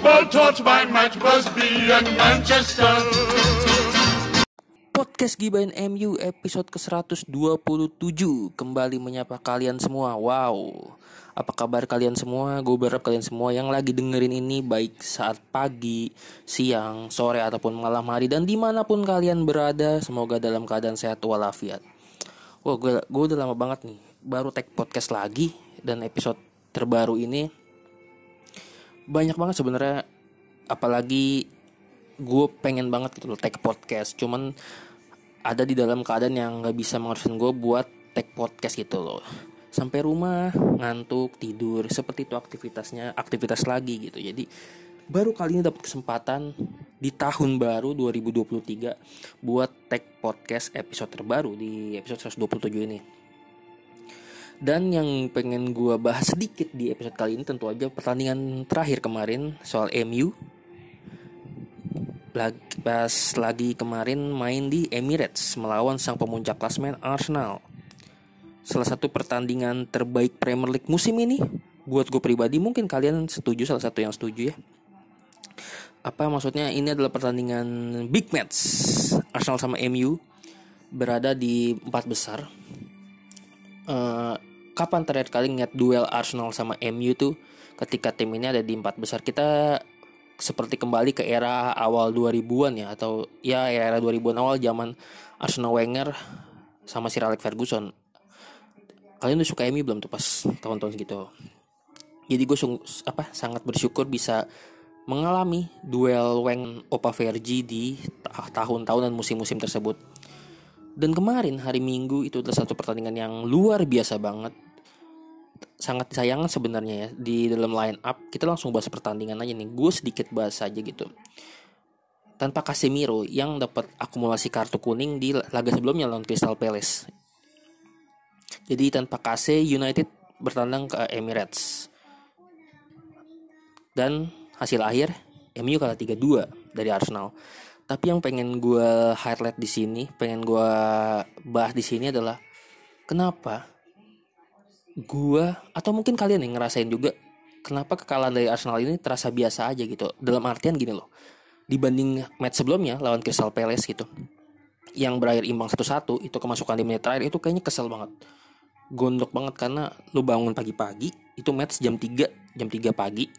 football taught by Matt Busby and Manchester. Podcast Gibain MU episode ke-127. Kembali menyapa kalian semua. Wow. Apa kabar kalian semua? Gue berharap kalian semua yang lagi dengerin ini Baik saat pagi, siang, sore ataupun malam hari. Dan di mana pun kalian berada Semoga dalam keadaan sehat walafiat. Wah gue, gue udah lama banget nih Baru tag podcast lagi. Dan episode terbaru ini Banyak banget sebenarnya Apalagi gue pengen banget gitu loh tag podcast. Cuman ada di dalam keadaan yang nggak bisa mengharuskan gue buat tag podcast gitu loh. Sampai rumah ngantuk tidur seperti itu aktivitasnya aktivitas lagi gitu. Jadi baru kali ini dapat kesempatan di tahun baru 2023 buat tag podcast episode terbaru di episode 127 ini dan yang pengen gue bahas sedikit di episode kali ini tentu aja pertandingan terakhir kemarin soal MU lagi, pas lagi kemarin main di Emirates melawan sang pemuncak klasmen Arsenal. Salah satu pertandingan terbaik Premier League musim ini buat gue pribadi mungkin kalian setuju salah satu yang setuju ya. Apa maksudnya ini adalah pertandingan big match Arsenal sama MU berada di empat besar. Uh, kapan terakhir kali ngeliat duel Arsenal sama MU tuh ketika tim ini ada di empat besar kita seperti kembali ke era awal 2000-an ya atau ya era 2000-an awal zaman Arsenal Wenger sama Sir Alex Ferguson. Kalian udah suka MU belum tuh pas tahun-tahun segitu? Jadi gue apa sangat bersyukur bisa mengalami duel Weng Opa Vergi di tahun-tahun dan musim-musim tersebut. Dan kemarin hari Minggu itu adalah satu pertandingan yang luar biasa banget sangat sayang sebenarnya ya. Di dalam line up kita langsung bahas pertandingan aja nih. Gue sedikit bahas aja gitu. Tanpa Casemiro yang dapat akumulasi kartu kuning di laga sebelumnya lawan Crystal Palace. Jadi tanpa Kase United bertandang ke Emirates. Dan hasil akhir MU kalah 3-2 dari Arsenal. Tapi yang pengen gue highlight di sini pengen gue bahas di sini adalah kenapa gua atau mungkin kalian yang ngerasain juga kenapa kekalahan dari Arsenal ini terasa biasa aja gitu? Dalam artian gini loh dibanding match sebelumnya lawan Crystal Palace gitu yang berakhir imbang satu-satu itu kemasukan di menit terakhir itu kayaknya kesel banget. Gondok banget karena lu bangun pagi-pagi itu match jam 3 jam 3 pagi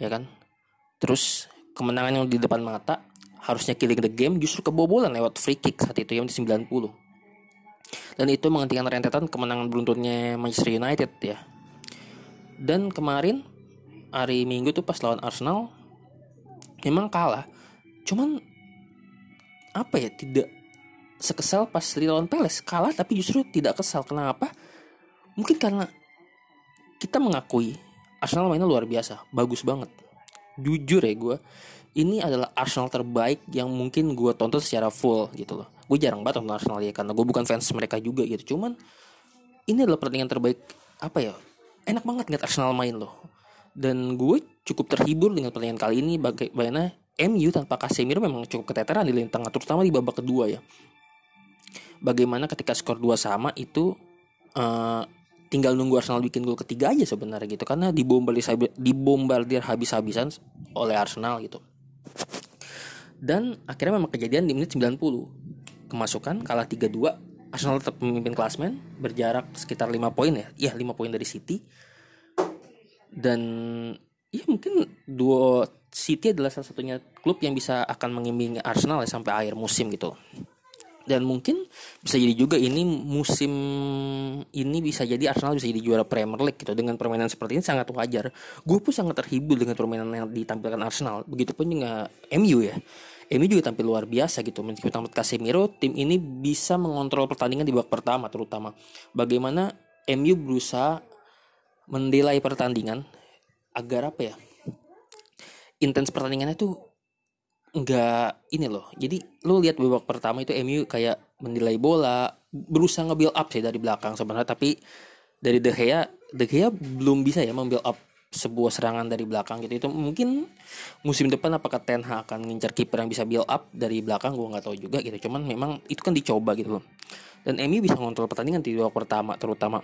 ya kan? Terus kemenangan yang di depan mata harusnya killing the game justru kebobolan lewat free kick saat itu yang di 90 dan itu menghentikan rentetan kemenangan beruntunnya Manchester United ya. Dan kemarin hari Minggu tuh pas lawan Arsenal memang kalah. Cuman apa ya tidak sekesal pas lawan Palace kalah tapi justru tidak kesal. Kenapa? Mungkin karena kita mengakui Arsenal mainnya luar biasa, bagus banget. Jujur ya gue, ini adalah Arsenal terbaik yang mungkin gue tonton secara full gitu loh gue jarang banget nonton Arsenal ya karena gue bukan fans mereka juga gitu. Cuman ini adalah pertandingan terbaik apa ya enak banget ngeliat Arsenal main loh. Dan gue cukup terhibur dengan pertandingan kali ini bagaimana MU tanpa Casemiro memang cukup keteteran di lini tengah terutama di babak kedua ya. Bagaimana ketika skor 2 sama itu uh, tinggal nunggu Arsenal bikin gol ketiga aja sebenarnya gitu. Karena dibombardir dibombardir habis-habisan oleh Arsenal gitu. Dan akhirnya memang kejadian di menit 90 kemasukan kalah 3-2 Arsenal tetap memimpin klasmen berjarak sekitar 5 poin ya. Iya 5 poin dari City. Dan ya mungkin dua City adalah salah satunya klub yang bisa akan mengimbing Arsenal ya sampai akhir musim gitu dan mungkin bisa jadi juga ini musim ini bisa jadi Arsenal bisa jadi juara Premier League gitu dengan permainan seperti ini sangat wajar. Gue pun sangat terhibur dengan permainan yang ditampilkan Arsenal. Begitupun juga MU ya. MU juga tampil luar biasa gitu meskipun tanpa Casemiro tim ini bisa mengontrol pertandingan di babak pertama terutama bagaimana MU berusaha mendelay pertandingan agar apa ya intens pertandingannya tuh nggak ini loh. Jadi lu lihat babak pertama itu MU kayak menilai bola berusaha nge-build up sih dari belakang sebenarnya tapi dari De Gea De Gea belum bisa ya membuild up sebuah serangan dari belakang gitu. Itu mungkin musim depan apakah Ten Hag akan ngincar kiper yang bisa build up dari belakang gue nggak tahu juga gitu. Cuman memang itu kan dicoba gitu loh. Dan MU bisa ngontrol pertandingan di babak pertama terutama.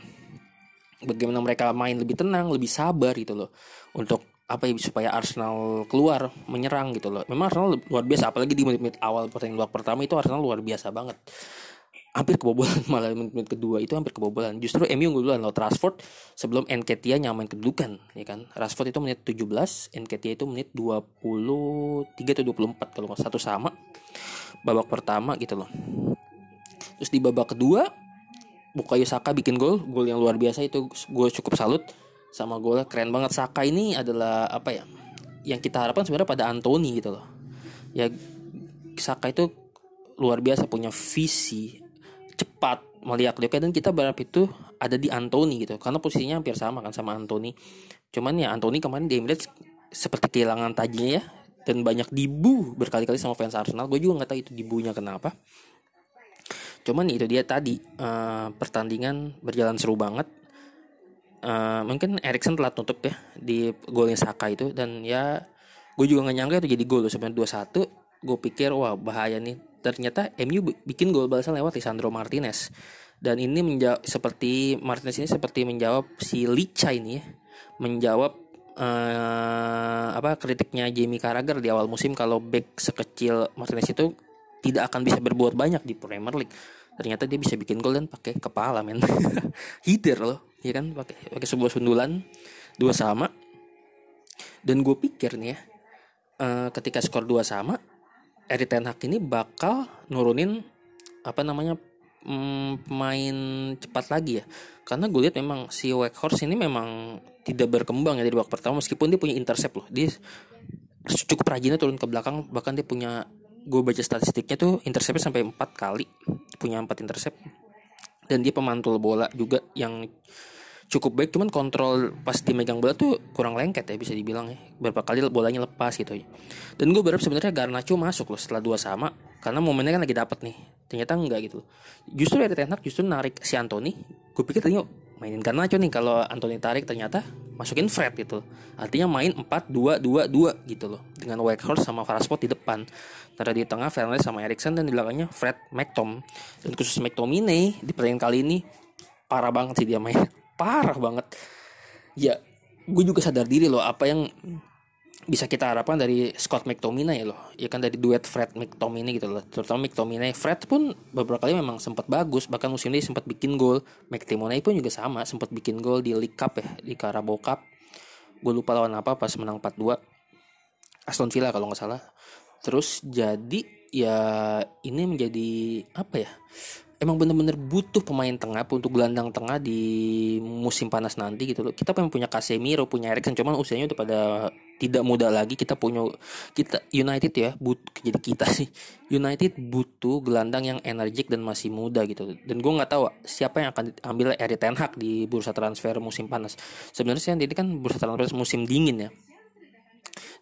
Bagaimana mereka main lebih tenang lebih sabar gitu loh untuk apa ya supaya Arsenal keluar menyerang gitu loh. Memang Arsenal luar biasa apalagi di menit-menit awal pertandingan pertama itu Arsenal luar biasa banget. Hampir kebobolan malah menit-menit kedua itu hampir kebobolan. Justru MU unggul duluan loh Rashford sebelum Nketiah nyamain kedudukan ya kan. Rashford itu menit 17, Nketiah itu menit 23 atau 24 kalau nggak satu sama. Babak pertama gitu loh. Terus di babak kedua Bukayo Saka bikin gol, gol yang luar biasa itu gue cukup salut sama gol keren banget. Saka ini adalah apa ya yang kita harapkan sebenarnya pada Anthony gitu loh. Ya Saka itu luar biasa punya visi cepat melihat oke dan kita berharap itu ada di Anthony gitu. Karena posisinya hampir sama kan sama Anthony. Cuman ya Anthony kemarin di Emirates seperti kehilangan tajinya ya. Dan banyak dibu berkali-kali sama fans Arsenal. Gue juga nggak tahu itu dibunya kenapa. Cuman itu dia tadi uh, pertandingan berjalan seru banget uh, mungkin Erikson telah tutup ya di golnya Saka itu. Dan ya gue juga gak nyangka itu jadi gol sebenarnya dua satu. Gue pikir wah bahaya nih. Ternyata MU bikin gol balasan lewat Lisandro Martinez. Dan ini menjawab seperti Martinez ini seperti menjawab si Licha ini ya. Menjawab uh, apa kritiknya Jamie Carragher di awal musim kalau back sekecil Martinez itu tidak akan bisa berbuat banyak di Premier League ternyata dia bisa bikin gol dan pakai kepala men. Hider loh ya kan? Pakai pakai sebuah sundulan dua sama. Dan gue pikir nih ya uh, ketika skor dua sama Erik Ten Hag ini bakal nurunin apa namanya mm, pemain cepat lagi ya. Karena gue lihat memang si Weghorst ini memang tidak berkembang ya dari babak pertama meskipun dia punya intercept loh. Dia cukup rajinnya turun ke belakang bahkan dia punya gue baca statistiknya tuh intercept sampai empat kali punya empat intercept. Dan dia pemantul bola juga yang cukup baik cuman kontrol pas dimegang bola tuh kurang lengket ya bisa dibilang ya. Berapa kali bolanya lepas gitu. Ya dan gue berharap sebenarnya Garnacho masuk loh setelah dua sama karena momennya kan lagi dapat nih. Ternyata enggak gitu justru dari Tenak justru narik si Anthony. Gue pikir tadi mainin Garnacho nih. Kalau Anthony tarik ternyata masukin Fred gitu artinya main 4-2-2-2 gitu loh dengan Wakehorse sama Faraspot di depan. Ntar di tengah Fernandes sama Erikson dan di belakangnya Fred McTom dan khusus McTominay di pertandingan kali ini parah banget sih dia main. Parah banget. Ya gue juga sadar diri loh apa yang bisa kita harapkan dari Scott McTominay loh. Ya kan dari duet Fred McTominay gitu loh. Terutama McTominay Fred pun beberapa kali memang sempat bagus. Bahkan musim ini sempat bikin gol. McTominay pun juga sama sempat bikin gol di League Cup ya di Carabao Cup. Gue lupa lawan apa pas menang 4-2 Aston Villa kalau nggak salah terus jadi ya ini menjadi apa ya emang bener-bener butuh pemain tengah untuk gelandang tengah di musim panas nanti gitu loh. Kita memang punya Casemiro, punya Erikson, cuman usianya udah pada tidak muda lagi. Kita punya kita United ya, but jadi kita sih United butuh gelandang yang energik dan masih muda gitu. Dan gue nggak tahu siapa yang akan ambil Erik Ten Hag di bursa transfer musim panas. Sebenarnya sih ini kan bursa transfer musim dingin ya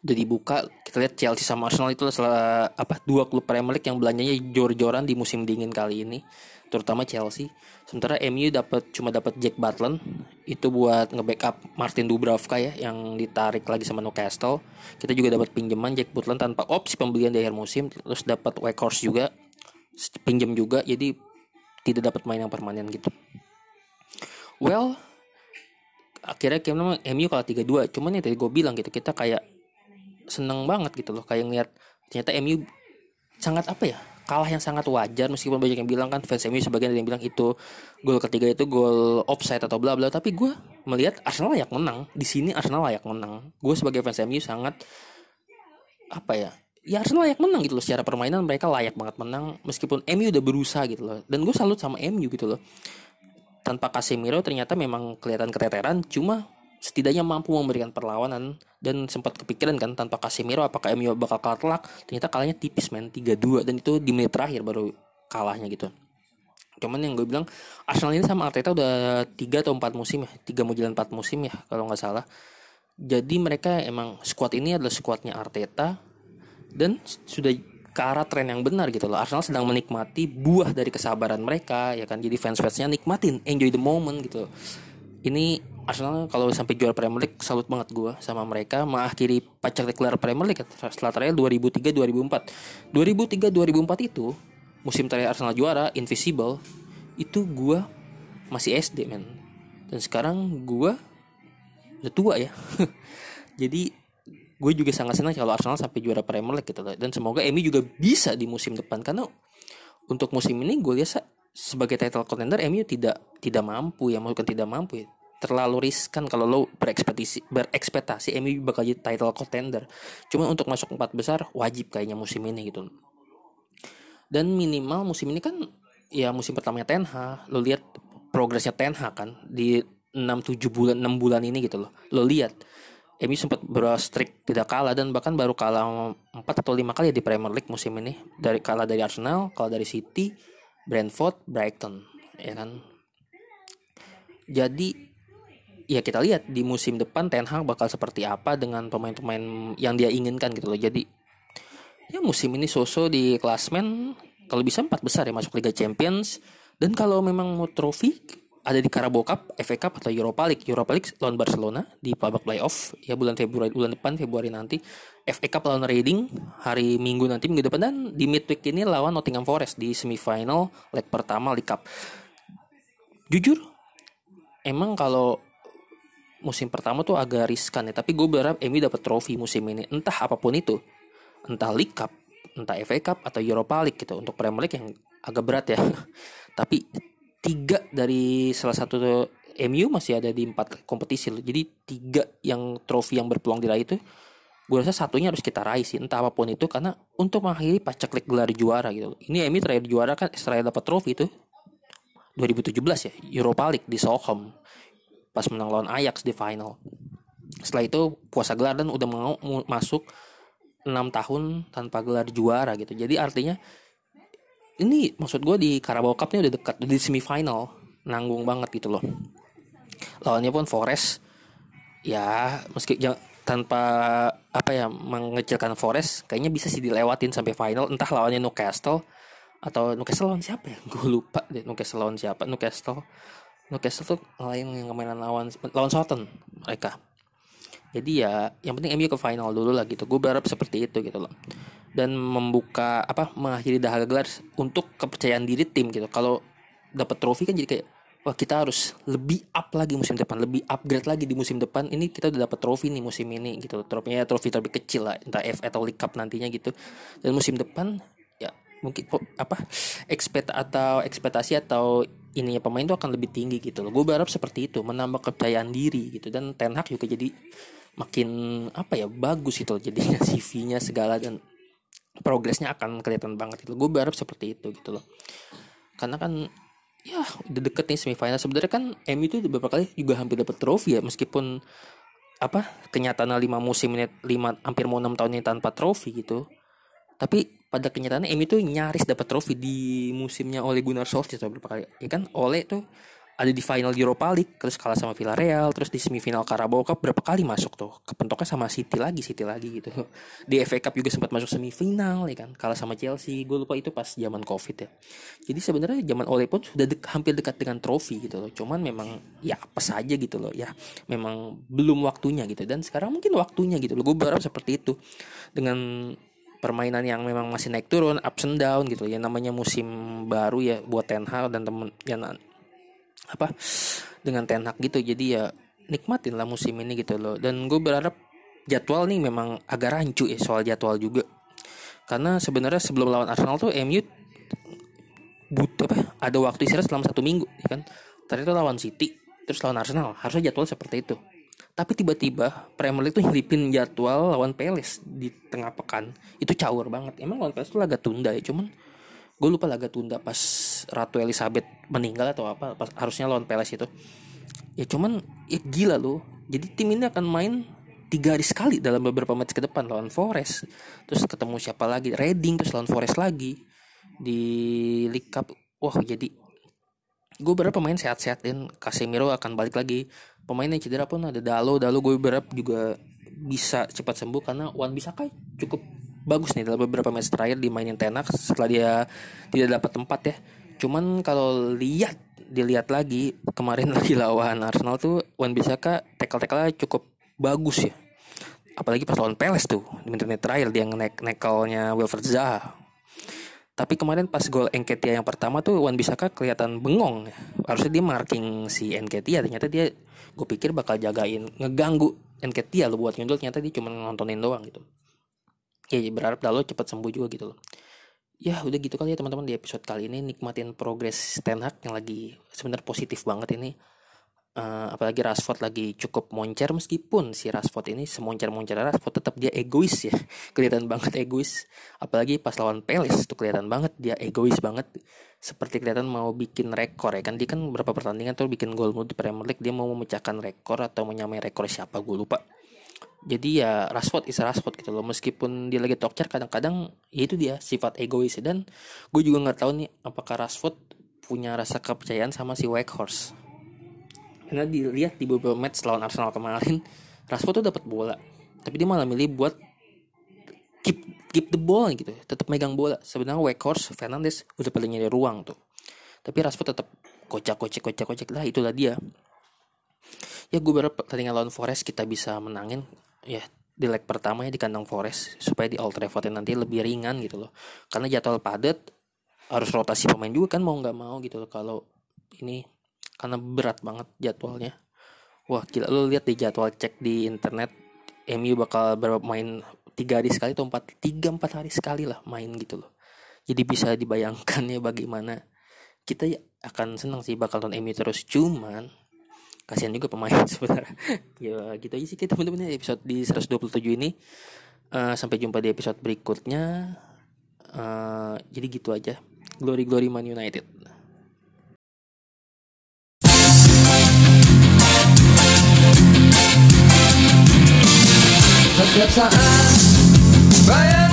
udah dibuka kita lihat Chelsea sama Arsenal itu salah apa dua klub Premier League yang belanjanya jor-joran di musim dingin kali ini terutama Chelsea. Sementara MU dapat cuma dapat Jack Butland itu buat nge-backup Martin Dubravka ya yang ditarik lagi sama Newcastle. Kita juga dapat pinjaman Jack Butland tanpa opsi pembelian di akhir musim terus dapat Wakehorse juga pinjam juga jadi tidak dapat main yang permanen gitu. Well akhirnya MU kalah 3-2 cuman ya tadi gue bilang gitu kita kayak seneng banget gitu loh kayak ngeliat ternyata MU sangat apa ya kalah yang sangat wajar meskipun banyak yang bilang kan fans MU sebagian ada yang bilang itu gol ketiga itu gol offside atau bla bla tapi gue melihat Arsenal layak menang di sini Arsenal layak menang. Gue sebagai fans MU sangat apa ya ya Arsenal layak menang gitu loh secara permainan mereka layak banget menang meskipun MU udah berusaha gitu loh. Dan gue salut sama MU gitu loh. Tanpa Casemiro ternyata memang kelihatan keteteran cuma setidaknya mampu memberikan perlawanan dan sempat kepikiran kan tanpa Casemiro apakah MU bakal kalah telak. Ternyata kalahnya tipis men 3-2 dan itu di menit terakhir baru kalahnya gitu. Cuman yang gue bilang Arsenal ini sama Arteta udah 3 atau 4 musim ya. 3 mau jalan 4 musim ya kalau nggak salah. Jadi mereka emang squad ini adalah squadnya Arteta. Dan sudah ke arah tren yang benar gitu loh. Arsenal sedang menikmati buah dari kesabaran mereka ya kan. Jadi fans-fansnya nikmatin enjoy the moment gitu ini Arsenal kalau sampai juara Premier League salut banget gue sama mereka mengakhiri pacak gelar Premier League setelah terakhir 2003 2004 2003 2004 itu musim terakhir Arsenal juara Invisible itu gue masih SD men. Dan sekarang gue udah tua ya. Jadi gue juga sangat senang kalau Arsenal sampai juara Premier League gitu. Dan semoga MU juga bisa di musim depan. Karena untuk musim ini gue lihat sebagai title contender MU tidak tidak mampu ya bukan tidak mampu ya. Terlalu riskan kalau lo berekspektasi berekspektasi MU bakal jadi title contender. Cuma untuk masuk empat besar wajib kayaknya musim ini gitu. Dan minimal musim ini kan ya musim pertamanya Ten Hag lo lihat progresnya Ten Hag kan di 6 7 bulan 6 bulan ini gitu loh. Lo lihat MU sempat berstrik tidak kalah dan bahkan baru kalah 4 atau 5 kali di Premier League musim ini. Dari kalah dari Arsenal, kalah dari City, Brentford, Brighton, ya kan. Jadi ya kita lihat di musim depan Ten Hag bakal seperti apa dengan pemain-pemain yang dia inginkan gitu loh. Jadi ya musim ini Soso di klasmen kalau bisa empat besar ya masuk Liga Champions dan kalau memang mau trofi ada di Carabao Cup, FA Cup atau Europa League. Europa League lawan Barcelona di babak playoff ya bulan Februari bulan depan Februari nanti. FA Cup lawan Reading hari Minggu nanti minggu depan dan di midweek ini lawan Nottingham Forest di semifinal leg pertama League Cup. Jujur emang kalau musim pertama tuh agak riskan ya, tapi gue berharap MU dapat trofi musim ini. Entah apa pun itu. Entah League Cup, entah FA Cup atau Europa League gitu. Untuk Premier League yang agak berat ya. tapi tiga dari salah satu MU masih ada di empat kompetisi loh. Jadi tiga yang trofi yang berpeluang diraih itu gue rasa satunya harus kita raih sih entah apa pun itu karena untuk mengakhiri pacak gelar juara gitu. Ini MU terakhir juara kan setelah dapat trofi itu 2017 ya Europa League di Stockholm pas menang lawan Ajax di final. Setelah itu puasa gelar dan udah mau masuk enam tahun tanpa gelar juara gitu. Jadi artinya ini maksud gue di Carabao Cup ini udah dekat di semifinal. Nanggung banget gitu loh. Lawannya pun Forest. Ya meski tanpa apa ya mengecilkan Forest kayaknya bisa sih dilewatin sampai final. Entah lawannya Newcastle atau Newcastle lawan siapa ya? Gue lupa deh Newcastle lawan siapa. Newcastle Newcastle tuh lain yang kemainan lawan lawan Southampton mereka. Jadi ya yang penting MU ke final dulu lah gitu. Gue berharap seperti itu gitu loh dan membuka apa mengakhiri dahaga gelar untuk kepercayaan diri tim gitu. Kalau dapat trofi kan jadi kayak wah kita harus lebih up lagi musim depan lebih upgrade lagi di musim depan. Ini kita udah dapat trofi nih musim ini gitu. Trofinya trofi terlebih kecil lah entah F atau League Cup nantinya gitu. Dan musim depan ya mungkin apa ekspekt atau ekspektasi atau ininya pemain itu akan lebih tinggi gitu loh. Gue berharap seperti itu menambah kepercayaan diri gitu. Dan Ten Hag juga jadi makin apa ya bagus itu jadinya CV-nya segala dan progresnya akan kelihatan banget itu gue berharap seperti itu gitu loh. Karena kan ya udah deket nih semifinal. Sebenarnya kan MU itu beberapa kali juga hampir dapat trofi ya meskipun apa kenyataan lima musim ini lima hampir mau enam tahun ini tanpa trofi gitu. Tapi pada kenyataannya MU itu nyaris dapat trofi di musimnya oleh Gunnar Solskjaer beberapa kali. Ya kan oleh tuh ada di final Europa League terus kalah sama Villarreal terus di semifinal Carabao Cup berapa kali masuk tuh? Kepentoknya sama City lagi City lagi gitu. Di FA Cup juga sempat masuk semifinal ya kan? Kalah sama Chelsea gue lupa itu pas zaman Covid ya. Jadi sebenarnya zaman Ole pun sudah de hampir dekat dengan trofi gitu loh. Cuman memang ya apa saja gitu loh. Ya memang belum waktunya gitu. Dan sekarang mungkin waktunya gitu loh. Gue berharap seperti itu. Dengan permainan yang memang masih naik turun ups and down gitu ya namanya musim baru ya buat Ten Hag dan temen yang apa dengan Ten gitu. Jadi ya nikmatin lah musim ini gitu loh. Dan gue berharap jadwal nih memang agak rancu ya soal jadwal juga. Karena sebenarnya sebelum lawan Arsenal tuh MU butuh apa ada waktu istirahat selama satu minggu ya kan? Itu lawan City terus lawan Arsenal harusnya jadwal seperti itu. Tapi tiba-tiba Premier League tuh nyelipin jadwal lawan Palace di tengah pekan. Itu caur banget. Emang lawan Palace tuh laga tunda ya cuman gue lupa laga tunda pas Ratu Elizabeth meninggal atau apa pas harusnya lawan Palace itu. Ya cuman ya gila loh jadi tim ini akan main tiga hari sekali dalam beberapa match ke depan lawan Forest. Terus ketemu siapa lagi? Reading terus lawan Forest lagi di League Cup. Wah jadi gue berharap pemain sehat-sehat. Dan Casemiro akan balik lagi. Pemain yang cedera pun ada Dalo. Dalo gue berharap juga bisa cepat sembuh karena Wan Bisaka cukup bagus nih dalam beberapa match terakhir dimainin Tenak setelah dia tidak dapat tempat ya. Cuman kalau lihat dilihat lagi kemarin lagi lawan Arsenal tuh Wan Bisaka tackle-tackle cukup bagus ya. Apalagi pas lawan Peles tuh di menit terakhir dia nge nekelnya Wilfred Zaha. Tapi kemarin pas gol Enketia yang pertama tuh Wan Bisaka kelihatan bengong. Harusnya dia marking si Enketia, ternyata dia gue pikir bakal jagain ngeganggu Enketia lo buat nyundul ternyata dia cuma nontonin doang gitu ya berharap Dalo cepat sembuh juga gitu loh ya udah gitu kali ya teman-teman di episode kali ini nikmatin progres Ten Hag yang lagi sebenarnya positif banget ini. Uh, apalagi Rashford lagi cukup moncer meskipun si Rashford ini semoncer-moncer Rashford tetap dia egois ya. Kelihatan banget egois. Apalagi pas lawan Palace tuh kelihatan banget dia egois banget. Seperti kelihatan mau bikin rekor ya kan. Dia kan beberapa pertandingan tuh bikin gol di Premier League dia mau memecahkan rekor atau menyamai rekor siapa gue lupa jadi ya Rashford is Rashford gitu loh. Meskipun dia lagi talk kadang-kadang ya itu dia sifat egois. Dan gue juga nggak tahu nih apakah Rashford punya rasa kepercayaan sama si Horse karena dilihat di beberapa match lawan Arsenal kemarin Rashford tuh dapat bola. Tapi dia malah milih buat keep keep the ball gitu tetap megang bola. Sebenarnya Weghorst Fernandes udah paling nyari ruang tuh. Tapi Rashford tetap kocak kocak kocak kocak. Lah itulah dia. Ya gue berharap pertandingan lawan Forest kita bisa menangin ya di leg pertama ya di kandang Forest supaya di Old Trafford nanti lebih ringan gitu loh. Karena jadwal padat harus rotasi pemain juga kan mau nggak mau gitu loh. Kalau ini karena berat banget jadwalnya. Wah gila lo lihat di jadwal cek di internet MU bakal berapa main tiga hari sekali atau empat tiga empat hari sekali lah main gitu loh. Jadi bisa dibayangkan ya bagaimana kita ya akan senang sih bakal nonton MU terus. Cuman kasihan juga pemain sebenarnya. Ya gitu aja sih kita teman-teman episode di 127 ini uh, sampai jumpa di episode berikutnya. Uh, jadi gitu aja. Glory glory Man United. Setiap saat bayang